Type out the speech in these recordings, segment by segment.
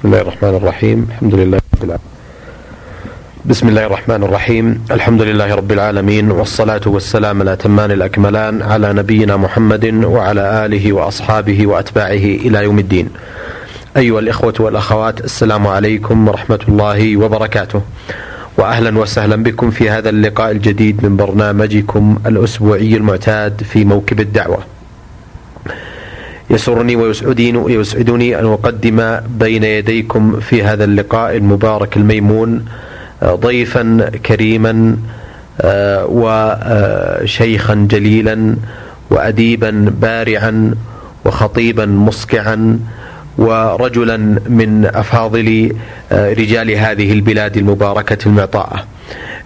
بسم الله الرحمن الرحيم. الحمد لله رب العالمين. بسم الله الرحمن الرحيم. الحمد لله رب العالمين والصلاة والسلام الأتمان الأكملان على نبينا محمد وعلى آله وأصحابه وأتباعه إلى يوم الدين. أيها الإخوة والأخوات السلام عليكم ورحمة الله وبركاته. واهلا وسهلا بكم في هذا اللقاء الجديد من برنامجكم الأسبوعي المعتاد في موكب الدعوة. يسرني ويسعدني أن أقدم بين يديكم في هذا اللقاء المبارك الميمون ضيفا كريما وشيخا جليلا واديبا بارعا وخطيبا مسقعا ورجلا من أفاضل آه، رجال هذه البلاد المباركة المعطاءة.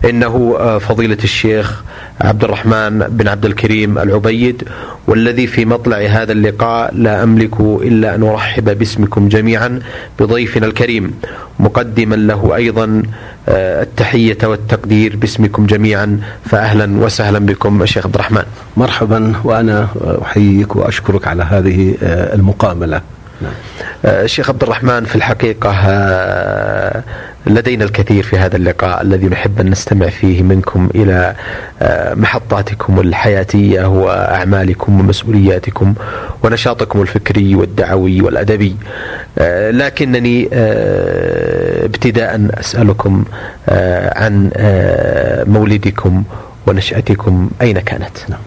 إنه آه، فضيلة الشيخ عبد الرحمن بن عبد الكريم العبيد والذي في مطلع هذا اللقاء لا أملك إلا أن أرحب باسمكم جميعا بضيفنا الكريم مقدما له أيضا آه، التحية والتقدير باسمكم جميعا فاهلا وسهلا بكم الشيخ عبد الرحمن. مرحبا وأنا أحييك وأشكرك على هذه المقاملة. نعم. الشيخ عبد الرحمن في الحقيقة آه، لدينا الكثير في هذا اللقاء الذي نحب أن نستمع فيه منكم إلى آه، محطاتكم الحياتية وأعمالكم ومسؤولياتكم ونشاطكم الفكري والدعوي والأدبي آه، لكنني ابتداء أسألكم عن مولدكم ونشأتكم أين كانت؟ نعم.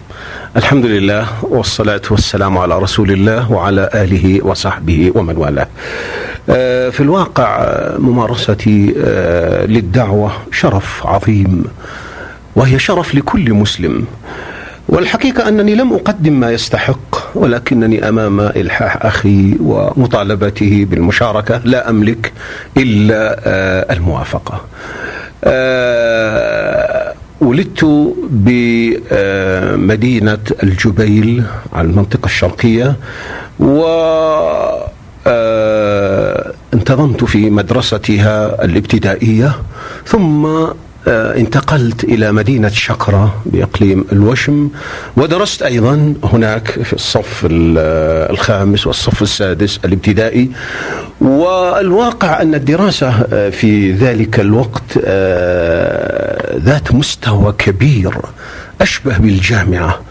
الحمد لله والصلاة والسلام على رسول الله وعلى آله وصحبه ومن والاه. آه، في الواقع آه، ممارستي آه، للدعوة شرف عظيم وهي شرف لكل مسلم. والحقيقة أنني لم أقدم ما يستحق ولكنني أمام إلحاح أخي ومطالبته بالمشاركة لا أملك إلا الموافقة. ولدت بمدينة الجبيل على المنطقة الشرقية و انتظمت في مدرستها الابتدائية ثم آه، انتقلت إلى مدينة شقرة بإقليم الوشم ودرست أيضا هناك في الصف الخامس والصف السادس الابتدائي. والواقع أن الدراسة آه، في ذلك الوقت آه، ذات مستوى كبير أشبه بالجامعة. آه،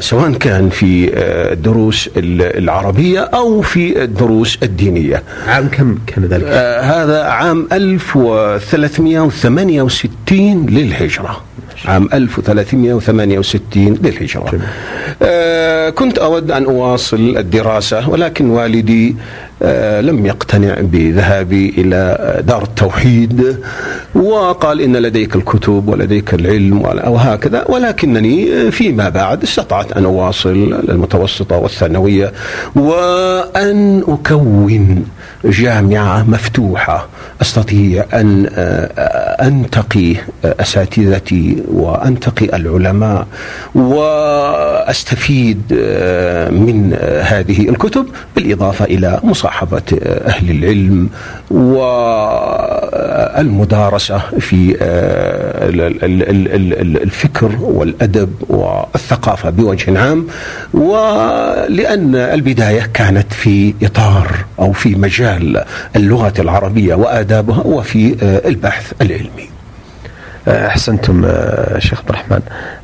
سواء كان في آه، الدروس العربية أو في الدروس الدينية. عام كم كان ذلك؟ آه، هذا عام 1368 للهجرة. عام 1368 للهجرة. آه كنت أود أن أواصل الدراسة ولكن والدي آه لم يقتنع بذهابي إلى دار التوحيد وقال إن لديك الكتب ولديك العلم وهكذا. ولكنني فيما بعد استطعت أن أواصل المتوسطة والثانوية وأن أكون جامعة مفتوحة. أستطيع أن آه، أنتقي أساتذتي وأنتقي العلماء وأستفيد آه، من هذه الكتب بالإضافة إلى مصاحبة أهل العلم والمدارسة في آه، الفكر والأدب والثقافة بوجه عام ولأن البداية كانت في إطار أو في مجال اللغة العربية وآدابها وفي آه، البحث العلمي. آه، أحسنتم آه، شيخ عبد الرحمن.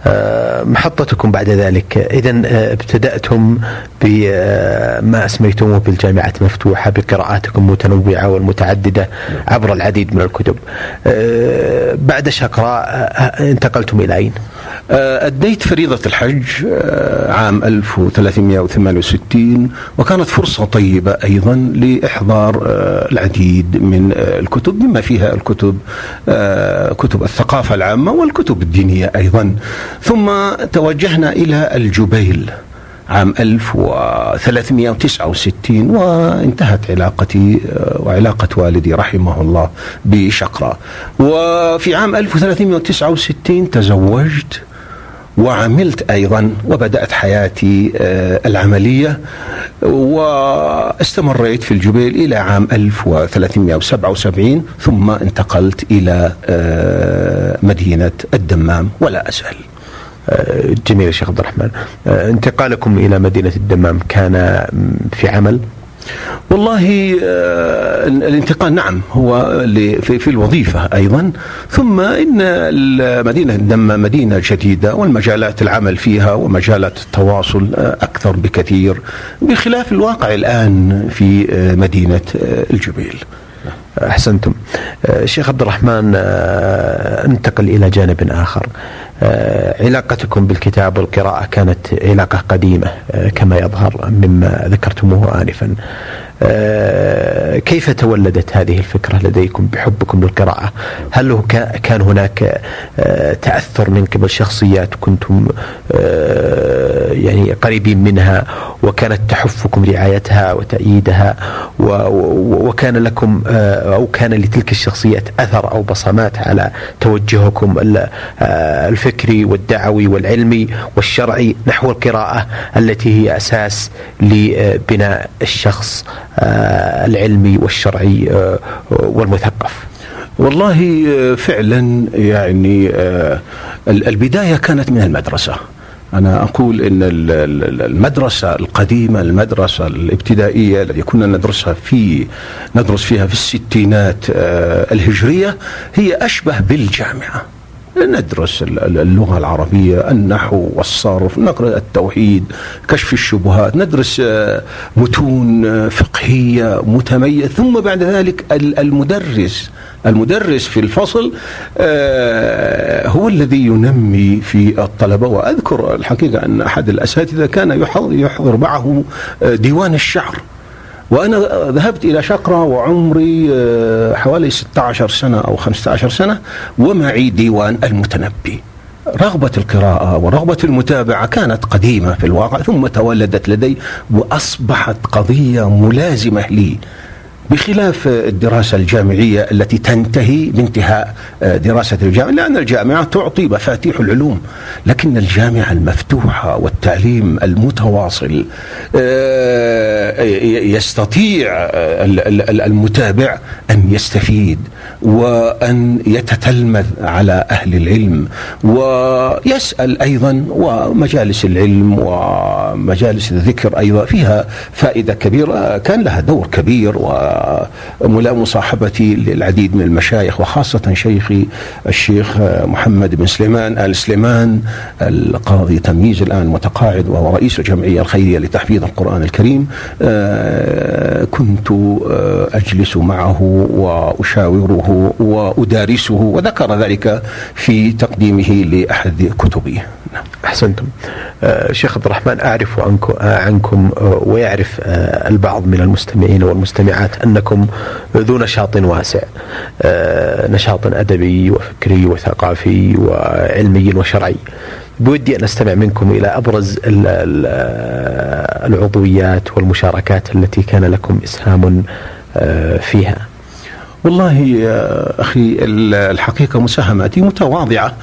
آه، محطتكم بعد ذلك اذا ابتدأتم بما أسميتموه بالجامعات المفتوحه بقراءاتكم المتنوعه والمتعددة عبر العديد من الكتب. بعد شقراء انتقلتم إلى أين؟ أديت فريضة الحج عام 1368 وكانت فرصة طيبة أيضا لإحضار العديد من الكتب بما فيها الكتب كتب الثقافة الثقافة العامة والكتب الدينية أيضا. ثم توجهنا إلى الجبيل عام 1369 وانتهت علاقتي آه، وعلاقة والدي رحمه الله بشقرة. وفي عام 1369 تزوجت وعملت أيضا وبدأت حياتي آه، العملية واستمريت في الجبيل إلى عام 1377 ثم انتقلت إلى آه، مدينة الدمام. ولا ازال. آه، جميل يا شيخ عبد الرحمن. انتقالكم إلى مدينة الدمام كان في عمل؟ والله الانتقال نعم هو في, الوظيفة أيضا ثم إن المدينة الدم مدينة جديدة والمجالات العمل فيها ومجالات التواصل أكثر بكثير بخلاف الواقع الآن في مدينة الجبيل أحسنتم. شيخ عبد الرحمن انتقل إلى جانب آخر. علاقتكم بالكتاب والقراءة كانت علاقة قديمة كما يظهر مما ذكرتموه انفا. آه، كيف تولدت هذه الفكرة لديكم بحبكم للقراءة؟ هل كان هناك آه، تأثر من قبل شخصيات كنتم آه، يعني قريبين منها وكانت تحفكم رعايتها وتأييدها وكان لكم أو كان لتلك الشخصيات أثر أو بصمات على توجهكم الفكري والدعوي والعلمي والشرعي نحو القراءة التي هي أساس لبناء الشخص العلمي والشرعي آه، والمثقف. والله آه، فعلا يعني البداية كانت من المدرسة. أنا أقول أن المدرسة القديمة المدرسة الابتدائية التي كنا ندرسها في ندرس فيها في الستينات الهجرية هي أشبه بالجامعة. ندرس اللغة العربية النحو والصرف نقرأ التوحيد كشف الشبهات ندرس آه، متون آه، فقهية متميزة ثم بعد ذلك المدرس. المدرس في الفصل آه، هو الذي ينمي في الطلبة. وأذكر الحقيقة أن أحد الأساتذة كان يحضر معه ديوان الشعر. وأنا ذهبت إلى شقرة وعمري آه، حوالي 16 سنة أو 15 سنة ومعي ديوان المتنبي. رغبة القراءة ورغبة المتابعة كانت قديمة في الواقع ثم تولدت لدي وأصبحت قضية ملازمة لي. بخلاف الدراسة الجامعية التي تنتهي بانتهاء آه، دراسة الجامعة لأن الجامعة تعطي مفاتيح العلوم لكن الجامعة المفتوحة والتعليم المتواصل آه، يستطيع آه، المتابع أن يستفيد وأن يتتلمذ على أهل العلم ويسأل أيضا ومجالس العلم ومجالس الذكر أيضا فيها فائدة كبيرة كان لها دور كبير ومصاحبتي للعديد من المشايخ وخاصة شيخي الشيخ محمد بن سليمان آل سليمان القاضي تمييز الآن متقاعد وهو رئيس الجمعية الخيرية لتحفيظ القرآن الكريم. آه، كنت آه، أجلس معه وأشاوره وأدارسه وذكر ذلك في تقديمه لأحد كتبه. أحسنتم. آه شيخ عبد الرحمن أعرف عنكم, آه عنكم آه ويعرف البعض من المستمعين والمستمعات أنكم ذو نشاط واسع نشاط أدبي وفكري وثقافي وعلمي وشرعي. بودي أن أستمع منكم إلى أبرز العضويات والمشاركات التي كان لكم إسهام فيها. والله يا أخي الحقيقة مساهماتي متواضعة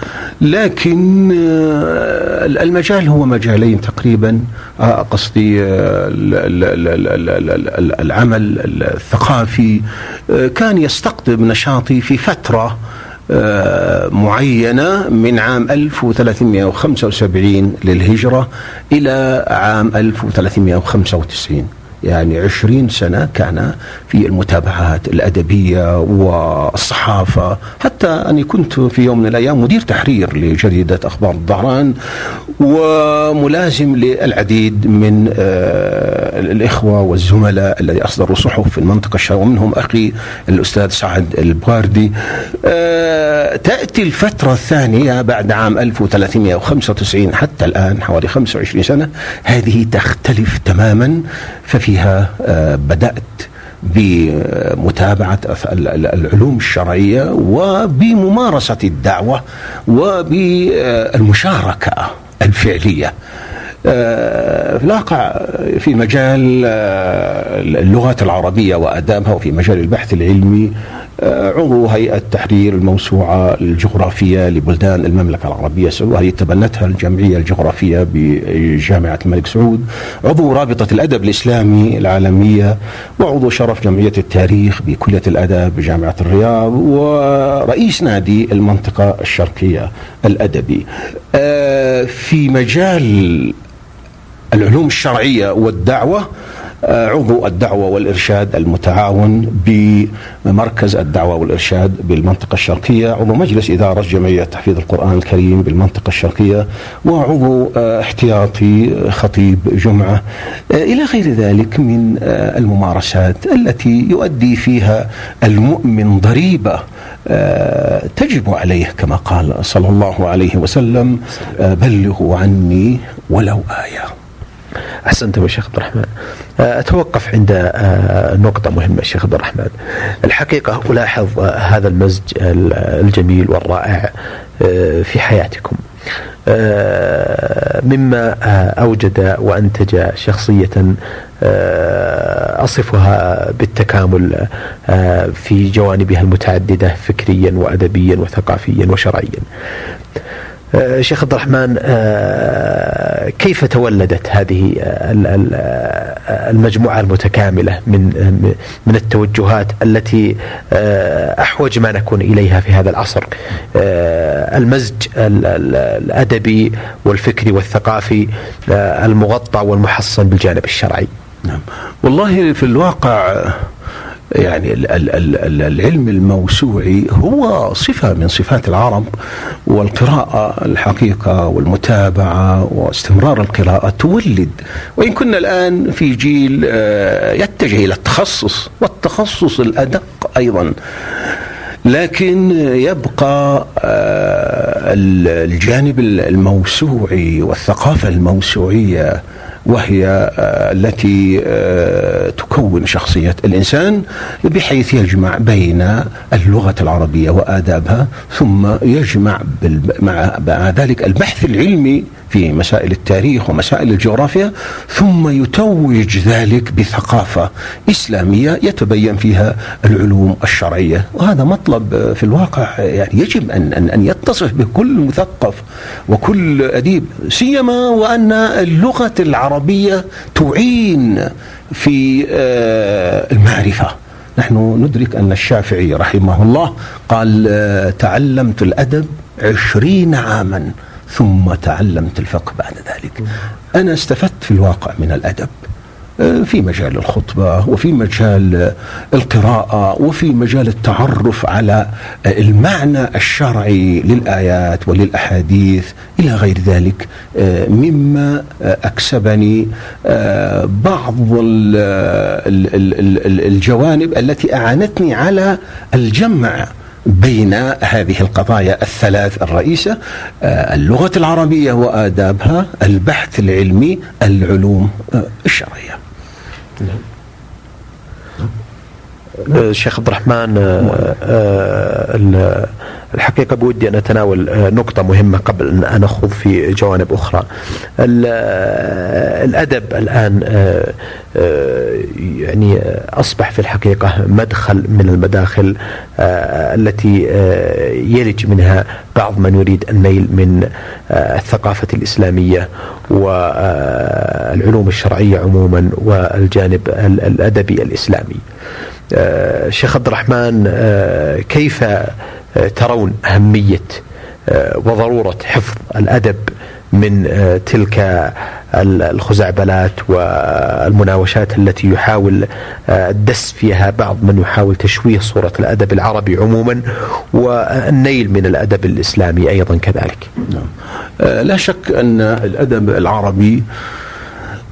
لكن آه، المجال هو مجالين تقريبا. آه، قصدي آه، العمل الثقافي. كان يستقطب نشاطي في فترة معينة من عام 1375 للهجرة إلى عام 1395 يعني عشرين سنة كان في المتابعات الأدبية والصحافة حتى أني كنت في يوم من الأيام مدير تحرير لجريدة أخبار الظهران وملازم للعديد من آه، الإخوة والزملاء الذي أصدروا صحف في المنطقة الشرقية ومنهم أخي الأستاذ سعد البواردي. آه، تأتي الفترة الثانية بعد عام 1395 حتى الآن حوالي 25 سنة هذه تختلف تماما ففيها آه، بدأت بمتابعة العلوم الشرعية وبممارسة الدعوة وبالمشاركة الفعلية. آه، في الواقع في مجال آه، اللغات العربية وآدابها وفي مجال البحث العلمي عضو هيئة تحرير الموسوعة الجغرافية لبلدان المملكة العربية السعودية وهي تبنتها الجمعية الجغرافية بجامعة الملك سعود. عضو رابطة الأدب الإسلامي العالمية وعضو شرف جمعية التاريخ بكلية الأدب بجامعة الرياض ورئيس نادي المنطقة الشرقية الأدبي. في مجال العلوم الشرعية والدعوة عضو الدعوة والإرشاد المتعاون بمركز الدعوة والإرشاد بالمنطقة الشرقية عضو مجلس إدارة جمعية تحفيظ القرآن الكريم بالمنطقة الشرقية وعضو احتياطي خطيب جمعة. إلى غير ذلك من الممارسات التي يؤدي فيها المؤمن ضريبة تجب عليه كما قال صلى الله عليه وسلم بلغوا عني ولو آية. احسنتم يا شيخ عبد الرحمن. أتوقف عند نقطة مهمة شيخ عبد الرحمن. الحقيقة ألاحظ هذا المزج الجميل والرائع في حياتكم. مما أوجد وأنتج شخصية أصفها بالتكامل في جوانبها المتعددة فكريا وادبيا وثقافيا وشرعيا. آه، شيخ عبد الرحمن آه، كيف تولدت هذه المجموعة المتكاملة من من التوجهات التي آه، أحوج ما نكون إليها في هذا العصر المزج الأدبي والفكري والثقافي المغطى والمحصن بالجانب الشرعي. نعم. والله في الواقع يعني العلم الموسوعي هو صفة من صفات العرب والقراءة الحقيقة والمتابعة واستمرار القراءة تولد. وإن كنا الآن في جيل آه، يتجه إلى التخصص والتخصص الأدق أيضا. لكن يبقى آه، الجانب الموسوعي والثقافة الموسوعية وهي آه، التي آه، تكون شخصية الإنسان بحيث يجمع بين اللغة العربية وآدابها ثم يجمع مع ذلك البحث العلمي في مسائل التاريخ ومسائل الجغرافيا ثم يتوج ذلك بثقافة إسلامية يتبين فيها العلوم الشرعية. وهذا مطلب في الواقع يعني يجب أن, أن, أن يتصف به كل مثقف وكل أديب سيما وأن اللغة العربية تعين في آه، المعرفة. نحن ندرك أن الشافعي رحمه الله قال آه، تعلمت الأدب عشرين عاما ثم تعلمت الفقه بعد ذلك. أنا استفدت في الواقع من الأدب. في مجال الخطبة وفي مجال القراءة وفي مجال التعرف على المعنى الشرعي للآيات وللأحاديث إلى غير ذلك مما أكسبني آه، بعض الجوانب التي أعانتني على الجمع بين هذه القضايا الثلاث الرئيسة آه، اللغة العربية وآدابها البحث العلمي العلوم آه، الشرعية. نعم. الشيخ عبد الرحمن الحقيقة بودي أن أتناول نقطة مهمة قبل أن نخوض في جوانب أخرى. الأدب الآن يعني أصبح في الحقيقة مدخل من المداخل التي يلج منها بعض من يريد النيل من الثقافة الإسلامية والعلوم الشرعية عموما والجانب الأدبي الإسلامي. آه، شيخ عبد الرحمن آه، كيف آه، ترون أهمية وضرورة حفظ الأدب من تلك الخزعبلات والمناوشات التي يحاول الدس فيها بعض من يحاول تشويه صورة الأدب العربي عموما والنيل من الأدب الإسلامي أيضا كذلك نعم. لا شك أن الأدب العربي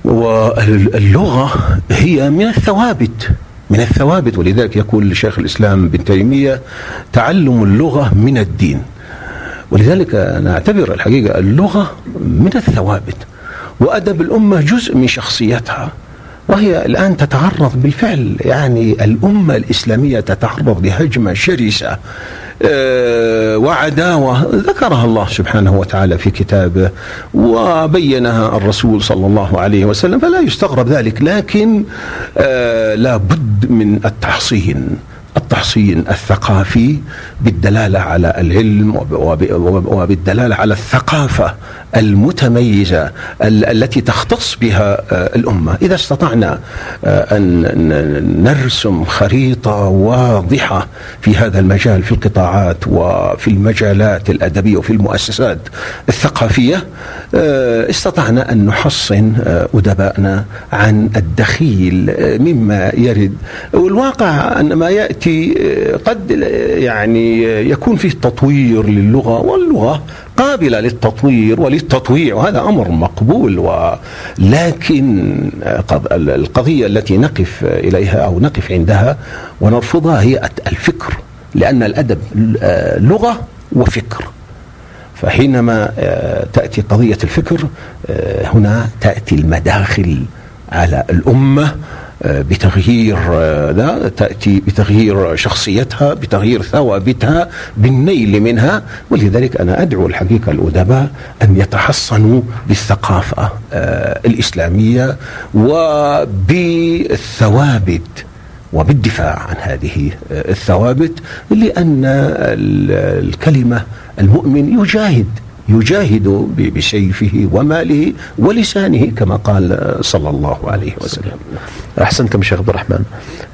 واللغة هي من الثوابت من الثوابت ولذلك يقول شيخ الإسلام ابن تيمية تعلم اللغة من الدين. ولذلك نعتبر الحقيقة اللغة من الثوابت وأدب الأمة جزء من شخصيتها وهي الآن تتعرض بالفعل يعني الأمة الإسلامية تتعرض لهجمة شرسة. وعداوة ذكرها الله سبحانه وتعالى في كتابه وبينها الرسول صلى الله عليه وسلم فلا يستغرب ذلك لكن آه، لا بد من التحصين التحصين الثقافي بالدلالة على العلم وبالدلالة على الثقافة المتميزة التي تختص بها آه، الأمة، إذا استطعنا آه، أن نرسم خريطة واضحة في هذا المجال في القطاعات وفي المجالات الأدبية وفي المؤسسات الثقافية آه، استطعنا أن نحصن ادبائنا عن الدخيل مما يرد. والواقع أن ما يأتي قد يعني يكون فيه تطوير للغة واللغة قابلة للتطوير وللتطويع وهذا أمر مقبول ولكن القضية التي نقف إليها أو نقف عندها ونرفضها هي الفكر لأن الأدب لغة وفكر. فحينما تأتي قضية الفكر هنا تأتي المداخل على الأمة بتغيير لا تأتي بتغيير شخصيتها بتغيير ثوابتها بالنيل منها. ولذلك أنا أدعو الحقيقة الأدباء أن يتحصنوا بالثقافة آه، الإسلامية وبالثوابت وبالدفاع عن هذه آه، الثوابت لأن الكلمة المؤمن يجاهد يجاهد بسيفه وماله ولسانه كما قال صلى الله عليه وسلم. أحسنتم شيخ عبد الرحمن.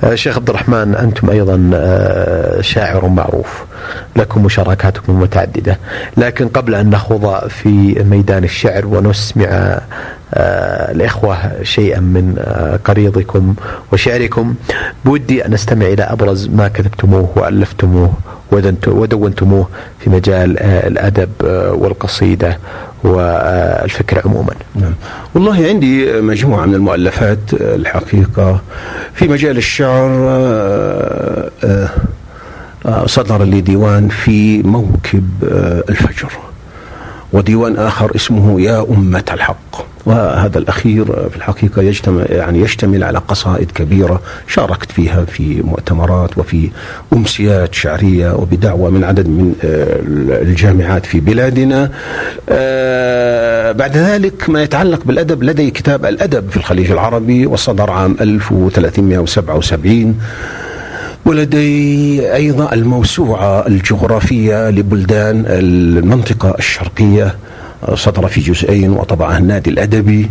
آه، شيخ عبد الرحمن أنتم أيضا آه، شاعر معروف. لكم مشاركاتكم متعددة. لكن قبل أن نخوض في ميدان الشعر ونسمع الإخوة شيئا من قريضكم وشعركم. بودي أن نستمع إلى أبرز ما كتبتموه وألفتموه ودونتموه في مجال الأدب والقصيدة والفكر عموما. نعم. والله عندي مجموعة من المؤلفات الحقيقة. في مجال الشعر آه، آه، صدر لي ديوان في موكب آه، الفجر. وديوان آخر اسمه يا أمة الحق. وهذا الأخير في الحقيقة يجتمع يعني يشتمل على قصائد كبيرة شاركت فيها في مؤتمرات وفي أمسيات شعرية وبدعوة من عدد من آه، الجامعات في بلادنا. آه، بعد ذلك ما يتعلق بالأدب لدي كتاب الأدب في الخليج العربي وصدر عام 1377 ولدي أيضا الموسوعة الجغرافية لبلدان المنطقة الشرقية صدر في جزئين وطبعه النادي الأدبي.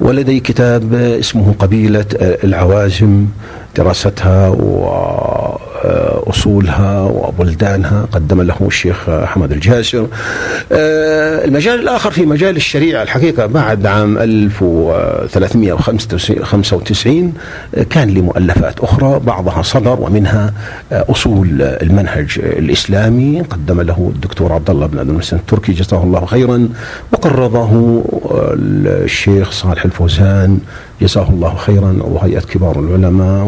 ولدي كتاب اسمه قبيلة العوازم دراستها وأصولها وبلدانها قدم له الشيخ حمد الجاسر. آه، المجال الآخر في مجال الشريعة الحقيقة بعد عام 1395 كان لي مؤلفات أخرى بعضها صدر ومنها أصول المنهج الإسلامي. قدم له الدكتور عبد الله بن عبد المحسن التركي جزاه الله خيرا. وقرضه الشيخ صالح الفوزان جزاه الله خيرا وهيئة كبار العلماء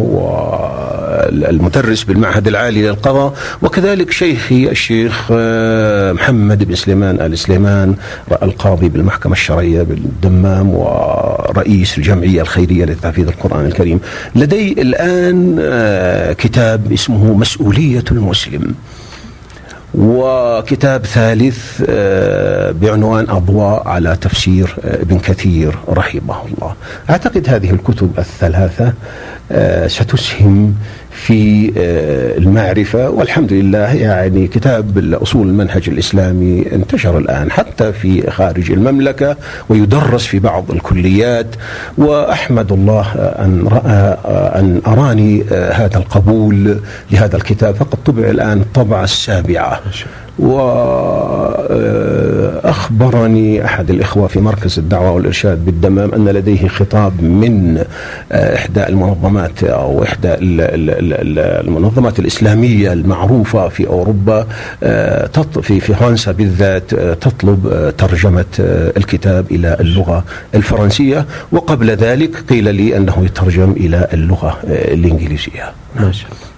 والمدرس بالمعهد العالي للقضاء. وكذلك شيخي الشيخ آه، محمد بن سليمان آل سليمان القاضي بالمحكمة الشرعية بالدمام ورئيس الجمعية الخيرية لتحفيظ القرآن الكريم. لدي الآن آه، كتاب اسمه مسؤولية المسلم. وكتاب ثالث آه، بعنوان أضواء على تفسير آه، ابن كثير رحمه الله. أعتقد هذه الكتب الثلاثة آه، ستسهم في آه، المعرفة. والحمد لله يعني كتاب أصول المنهج الإسلامي انتشر الآن حتى في خارج المملكة ويدرس في بعض الكليات. وأحمد الله أن رأى أن أراني آه، هذا القبول لهذا الكتاب. فقد طبع الآن الطبعة السابعة. وأخبرني أحد الإخوة في مركز الدعوة والإرشاد بالدمام أن لديه خطاب من آه، إحدى المنظمات أو إحدى المنظمات الإسلامية المعروفة في أوروبا آه، في فرنسا بالذات آه، تطلب ترجمة الكتاب إلى اللغة الفرنسية وقبل ذلك قيل لي أنه يترجم إلى اللغة الإنجليزية. ما شاء الله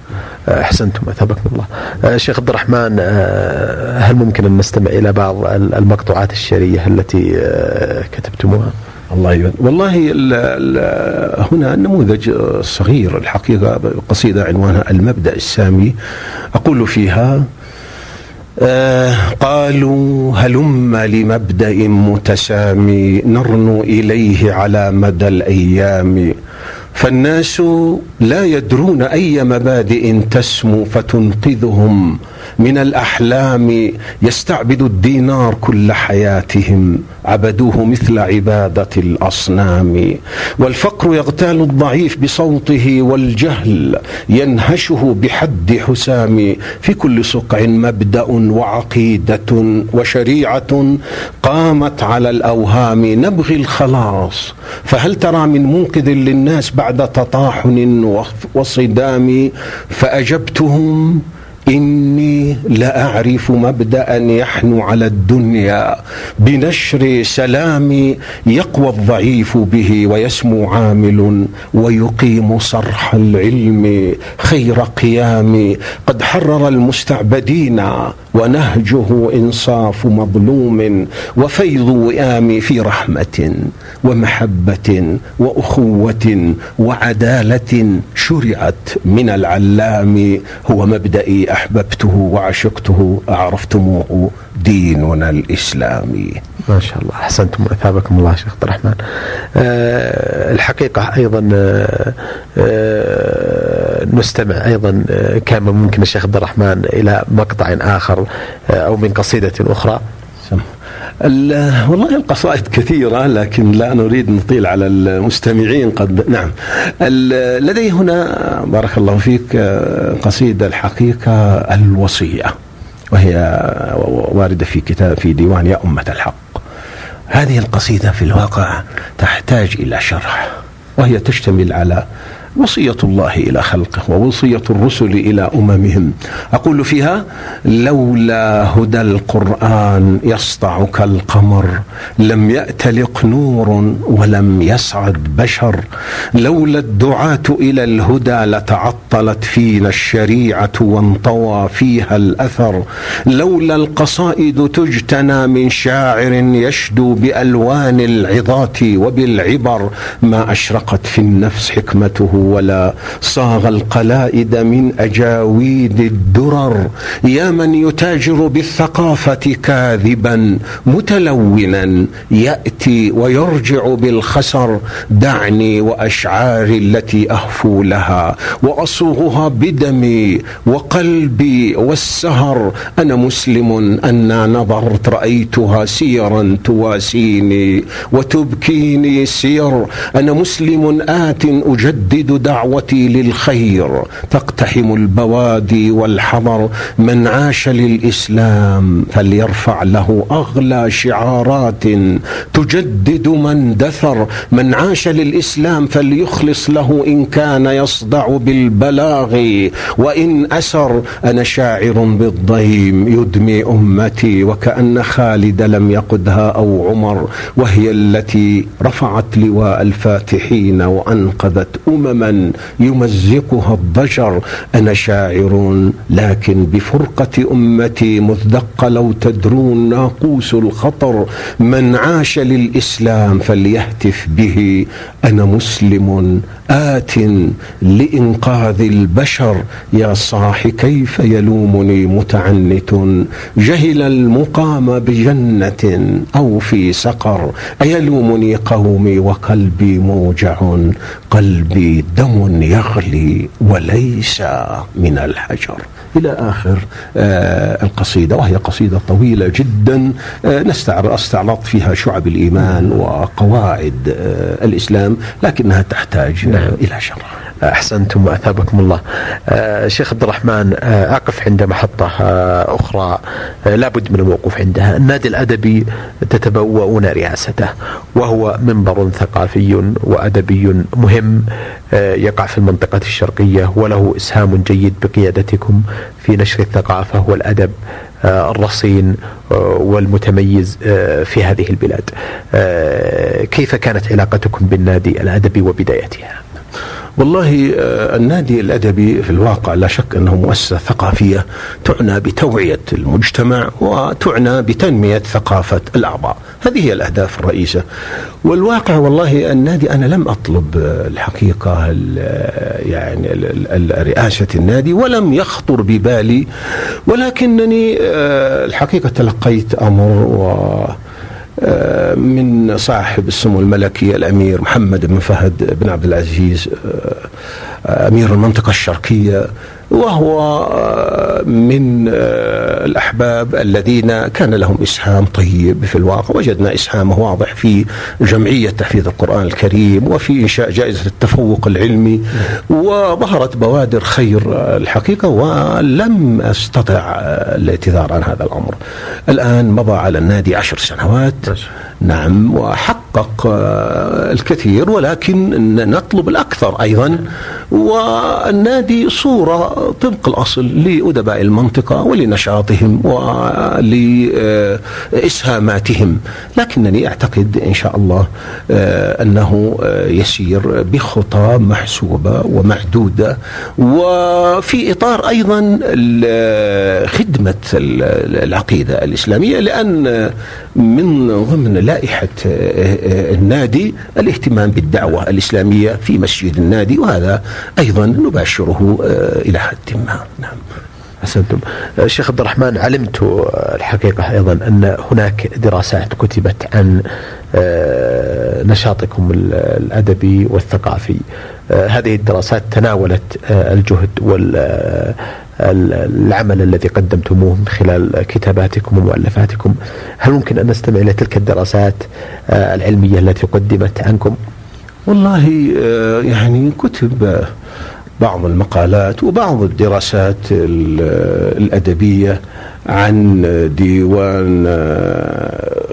أحسنتم أثابكم الله. آه، شيخ عبد الرحمن آه، هل ممكن أن نستمع إلى بعض المقطوعات الشعرية التي آه، كتبتموها؟ الله يبارك والله ال ال هنا نموذج صغير الحقيقة قصيدة عنوانها المبدأ السامي أقول فيها آه قالوا هلم لمبدأ متسامي نرنو إليه على مدى الأيام فالناس لا يدرون أي مبادئ تسمو فتنقذهم. من الأحلام يستعبد الدينار كل حياتهم عبدوه مثل عبادة الأصنام. والفقر يغتال الضعيف بصوته والجهل ينهشه بحد حسام. في كل سقع مبدأ وعقيدة وشريعة قامت على الأوهام نبغي الخلاص. فهل ترى من منقذ للناس بعد تطاحن وصدام؟ فأجبتهم إني لأعرف مبدأ يحنو على الدنيا. بنشر سلام يقوى الضعيف به ويسمو عامل ويقيم صرح العلم خير قيام. قد حرر المستعبدين ونهجه إنصاف مظلوم وفيض وئام في رحمة ومحبة وأخوة وعدالة شرعت من العلام هو مبدئي أحببته وعشقته أعرفتموه ديننا الإسلامي. ما شاء الله أحسنتم وأثابكم الله شيخ عبد الرحمن. أه الحقيقة أيضا أه, أه، نستمع أيضا أه، كان ممكن الشيخ عبد الرحمن إلى مقطع آخر أه، أو من قصيدة أخرى. والله القصائد كثيرة لكن لا نريد نطيل على المستمعين قد نعم لدي هنا بارك الله فيك قصيدة الحقيقة الوصية وهي واردة في كتاب في ديوان يا أمة الحق هذه القصيدة في الواقع تحتاج إلى شرح. وهي تشتمل على وصية الله إلى خلقه ووصية الرسل إلى أممهم. أقول فيها لولا هدى القرآن يسطع كالقمر لم يأتلق نور ولم يسعد بشر. لولا الدعاة إلى الهدى لتعطلت فينا الشريعة وانطوى فيها الأثر. لولا القصائد تجتنى من شاعر يشدو بألوان العظات وبالعبر. ما أشرقت في النفس حكمته ولا صاغ القلائد من أجاويد الدرر. يا من يتاجر بالثقافة كاذبا متلونا يأتي ويرجع بالخسر. دعني وأشعاري التي أهفو لها وأصوغها بدمي وقلبي والسهر. أنا مسلم أنا نظرت رأيتها سيرا تواسيني وتبكيني سير. أنا مسلم آت أجدد دعوتي للخير تقتحم البوادي والحضر. من عاش للإسلام فليرفع له أغلى شعارات. تجدد من دثر. من عاش للإسلام فليخلص له إن كان يصدع بالبلاغ. وإن أسر أنا شاعر بالضيم يدمي أمتي وكأن خالد لم يقدها أو عمر. وهي التي رفعت لواء الفاتحين وأنقذت امما يمزقها الضجر أنا شاعر لكن بفرقة أمتي مذدق لو تدرون ناقوس الخطر. من عاش للإسلام فليهتف به. أنا مسلم آت لإنقاذ البشر. يا صاح كيف يلومني متعنت؟ جهل المقام بجنة أو في سقر. أيلومني قومي وقلبي موجع؟ قلبي دم يغلي وليس من الحجر إلى آخر آه القصيدة وهي قصيدة طويلة جدا آه نستعرض استعرضت فيها شعب الإيمان وقواعد آه الإسلام لكنها تحتاج نعم. إلى شرح أحسنتم وأثابكم الله. آه شيخ عبد الرحمن آه أقف عند محطة آه أخرى لابد من الوقوف عندها، النادي الأدبي تتبوؤون رئاسته وهو منبر ثقافي وأدبي مهم يقع في المنطقة الشرقية وله إسهام جيد بقيادتكم في نشر الثقافة والأدب الرصين والمتميز في هذه البلاد. كيف كانت علاقتكم بالنادي الأدبي وبدايتها؟ والله النادي الأدبي في الواقع لا شك أنه مؤسسة ثقافية تعنى بتوعية المجتمع وتعنى بتنمية ثقافة الأعضاء، هذه هي الأهداف الرئيسة. والواقع والله النادي أنا لم أطلب الحقيقة يعني رئاسة النادي ولم يخطر ببالي ولكنني الحقيقة تلقيت أمر و آه، من صاحب السمو الملكي الأمير محمد بن فهد بن عبد العزيز آه، أمير المنطقة الشرقية وهو آه، من آه، الأحباب الذين كان لهم إسهام طيب في الواقع. وجدنا إسهامه واضح في جمعية تحفيظ القرآن الكريم وفي إنشاء جائزة التفوق العلمي وظهرت بوادر خير الحقيقة ولم أستطع الاعتذار عن هذا الأمر. الآن مضى على النادي عشر سنوات. نعم وحقق الكثير ولكن نطلب الأكثر أيضا. والنادي صورة طبق الأصل لأدباء المنطقة ولنشاطهم ولإسهاماتهم. لكنني أعتقد إن شاء الله آه، أنه آه، يسير بخطى محسوبة ومعدودة وفي إطار أيضا خدمة العقيدة الإسلامية لأن من ضمن لائحة آه، النادي الاهتمام بالدعوة الإسلامية في مسجد النادي وهذا أيضا نباشره إلى حد ما نعم. أحسنتم. آه، شيخ عبد الرحمن علمت الحقيقة أيضا أن هناك دراسات كتبت عن نشاطكم الأدبي والثقافي. هذه الدراسات تناولت الجهد والعمل الذي قدمتموه من خلال كتاباتكم ومؤلفاتكم. هل ممكن أن نستمع إلى تلك الدراسات العلمية التي قدمت عنكم؟ والله يعني كتب بعض المقالات وبعض الدراسات الأدبية عن ديوان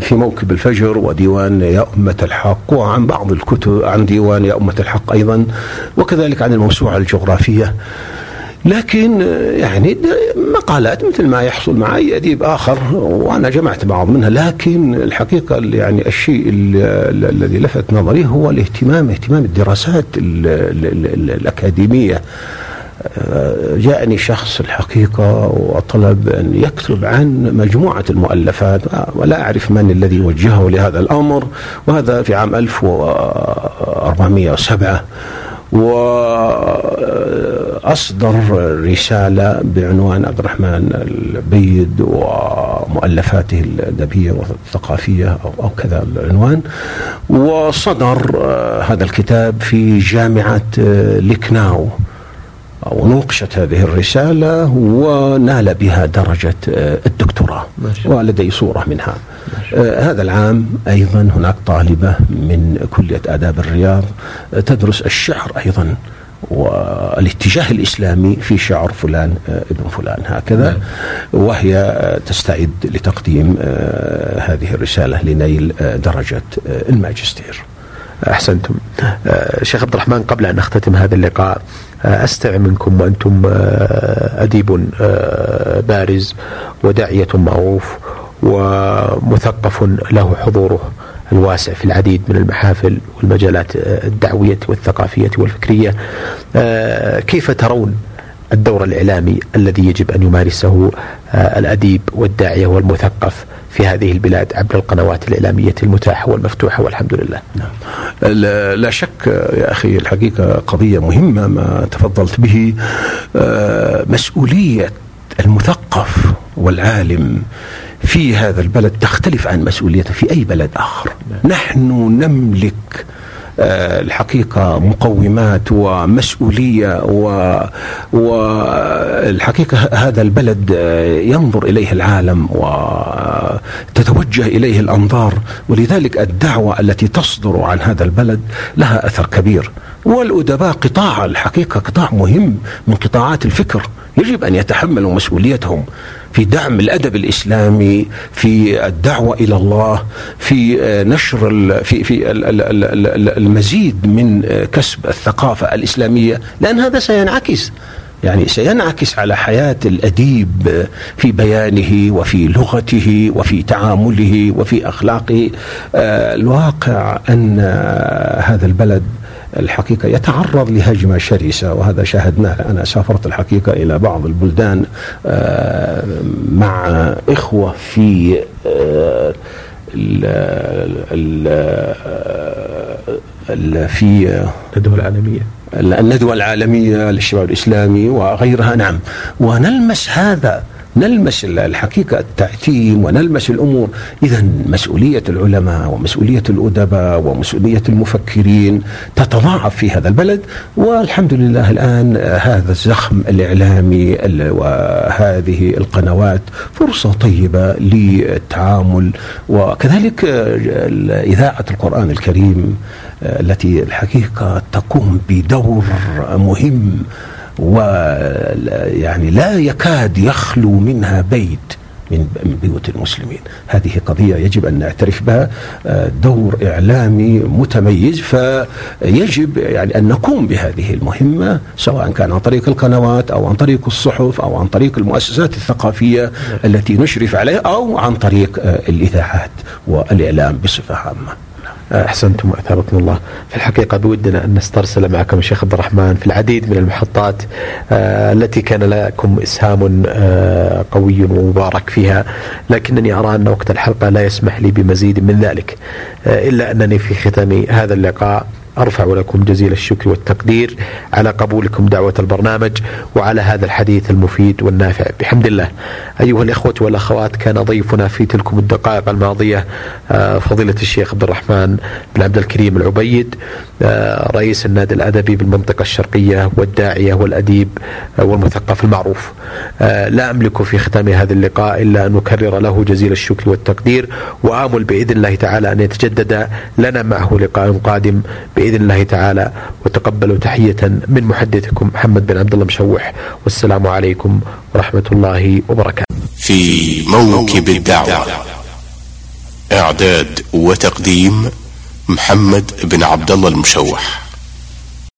في موكب الفجر وديوان يا أمة الحق وعن بعض الكتب عن ديوان يا أمة الحق أيضا وكذلك عن الموسوعة الجغرافية. لكن يعني مقالات مثل ما يحصل مع اي أديب آخر وأنا جمعت بعض منها لكن الحقيقة يعني الشيء الذي لفت نظري هو الاهتمام اهتمام الدراسات الأكاديمية. جاءني شخص الحقيقة وطلب أن يكتب عن مجموعة المؤلفات ولا أعرف من الذي وجهه لهذا الأمر وهذا في عام 1407 وأصدر رسالة بعنوان عبد الرحمن البيد ومؤلفاته الأدبية والثقافية أو كذا العنوان. وصدر هذا الكتاب في جامعة لكناو ونوقشت هذه الرسالة ونال بها درجة الدكتوراه. ولدي صورة منها. آه هذا العام أيضا هناك طالبة من كلية آداب الرياض تدرس الشعر أيضا والاتجاه الإسلامي في شعر فلان آه ابن فلان هكذا. نعم. وهي آه تستعد لتقديم آه هذه الرسالة لنيل آه درجة آه الماجستير. أحسنتم. آه شيخ عبد الرحمن قبل أن نختتم هذا اللقاء آه أستمع منكم وأنتم آه أديب آه بارز وداعية معروف ومثقف له حضوره الواسع في العديد من المحافل والمجالات الدعوية والثقافية والفكرية. كيف ترون؟ الدور الإعلامي الذي يجب أن يمارسه الأديب والداعية والمثقف في هذه البلاد عبر القنوات الإعلامية المتاحة والمفتوحة والحمد لله. نعم. لا شك يا أخي الحقيقة قضية مهمة ما تفضلت به مسؤولية المثقف والعالم في هذا البلد تختلف عن مسؤوليته في أي بلد آخر. نحن نملك الحقيقة مقومات ومسؤولية والحقيقة هذا البلد ينظر إليه العالم وتتوجه إليه الأنظار. ولذلك الدعوة التي تصدر عن هذا البلد لها أثر كبير. والأدباء قطاع الحقيقة قطاع مهم من قطاعات الفكر. يجب أن يتحملوا مسؤوليتهم. في دعم الأدب الإسلامي في الدعوة إلى الله في نشر في في المزيد من كسب الثقافة الإسلامية لأن هذا سينعكس. يعني سينعكس على حياة الأديب في بيانه وفي لغته وفي تعامله وفي أخلاقه. الواقع أن هذا البلد الحقيقة يتعرض لهجمة شرسة وهذا شاهدناه. أنا سافرت الحقيقة إلى بعض البلدان مع إخوة في في الندوة العالمية. الندوة العالمية للشباب الإسلامي وغيرها نعم. ونلمس هذا نلمس الحقيقة التعتيم ونلمس الأمور. إذا مسؤولية العلماء ومسؤولية الأدباء ومسؤولية المفكرين تتضاعف في هذا البلد والحمد لله الآن هذا الزخم الإعلامي وهذه القنوات فرصة طيبة للتعامل. وكذلك إذاعة القرآن الكريم التي الحقيقة تقوم بدور مهم ويعني لا يكاد يخلو منها بيت من بيوت المسلمين. هذه قضية يجب أن نعترف بها. دور إعلامي متميز فيجب يعني أن نقوم بهذه المهمة سواء كان عن طريق القنوات أو عن طريق الصحف أو عن طريق المؤسسات الثقافية التي نشرف عليها أو عن طريق الإذاعات والإعلام بصفة عامة. أحسنتم وأثابكم الله. في الحقيقة بودنا أن نسترسل معكم الشيخ عبد الرحمن في العديد من المحطات آه التي كان لكم إسهام آه قوي ومبارك فيها، لكنني أرى أن وقت الحلقة لا يسمح لي بمزيد من ذلك. آه إلا أنني في ختام هذا اللقاء أرفع لكم جزيل الشكر والتقدير على قبولكم دعوة البرنامج وعلى هذا الحديث المفيد والنافع. بحمد الله. أيها الإخوة والأخوات كان ضيفنا في تلكم الدقائق الماضية فضيلة الشيخ عبد الرحمن بن عبد الكريم العبيد رئيس النادي الأدبي بالمنطقة الشرقية والداعية والأديب والمثقف المعروف. لا أملك في ختام هذا اللقاء إلا أن أكرر له جزيل الشكر والتقدير وآمل بإذن الله تعالى أن يتجدد لنا معه لقاء قادم بإذن الله تعالى وتقبلوا تحية من محدثكم محمد بن عبد الله مشوح والسلام عليكم ورحمة الله وبركاته. في موكب الدعوة إعداد وتقديم محمد بن عبد الله المشوح.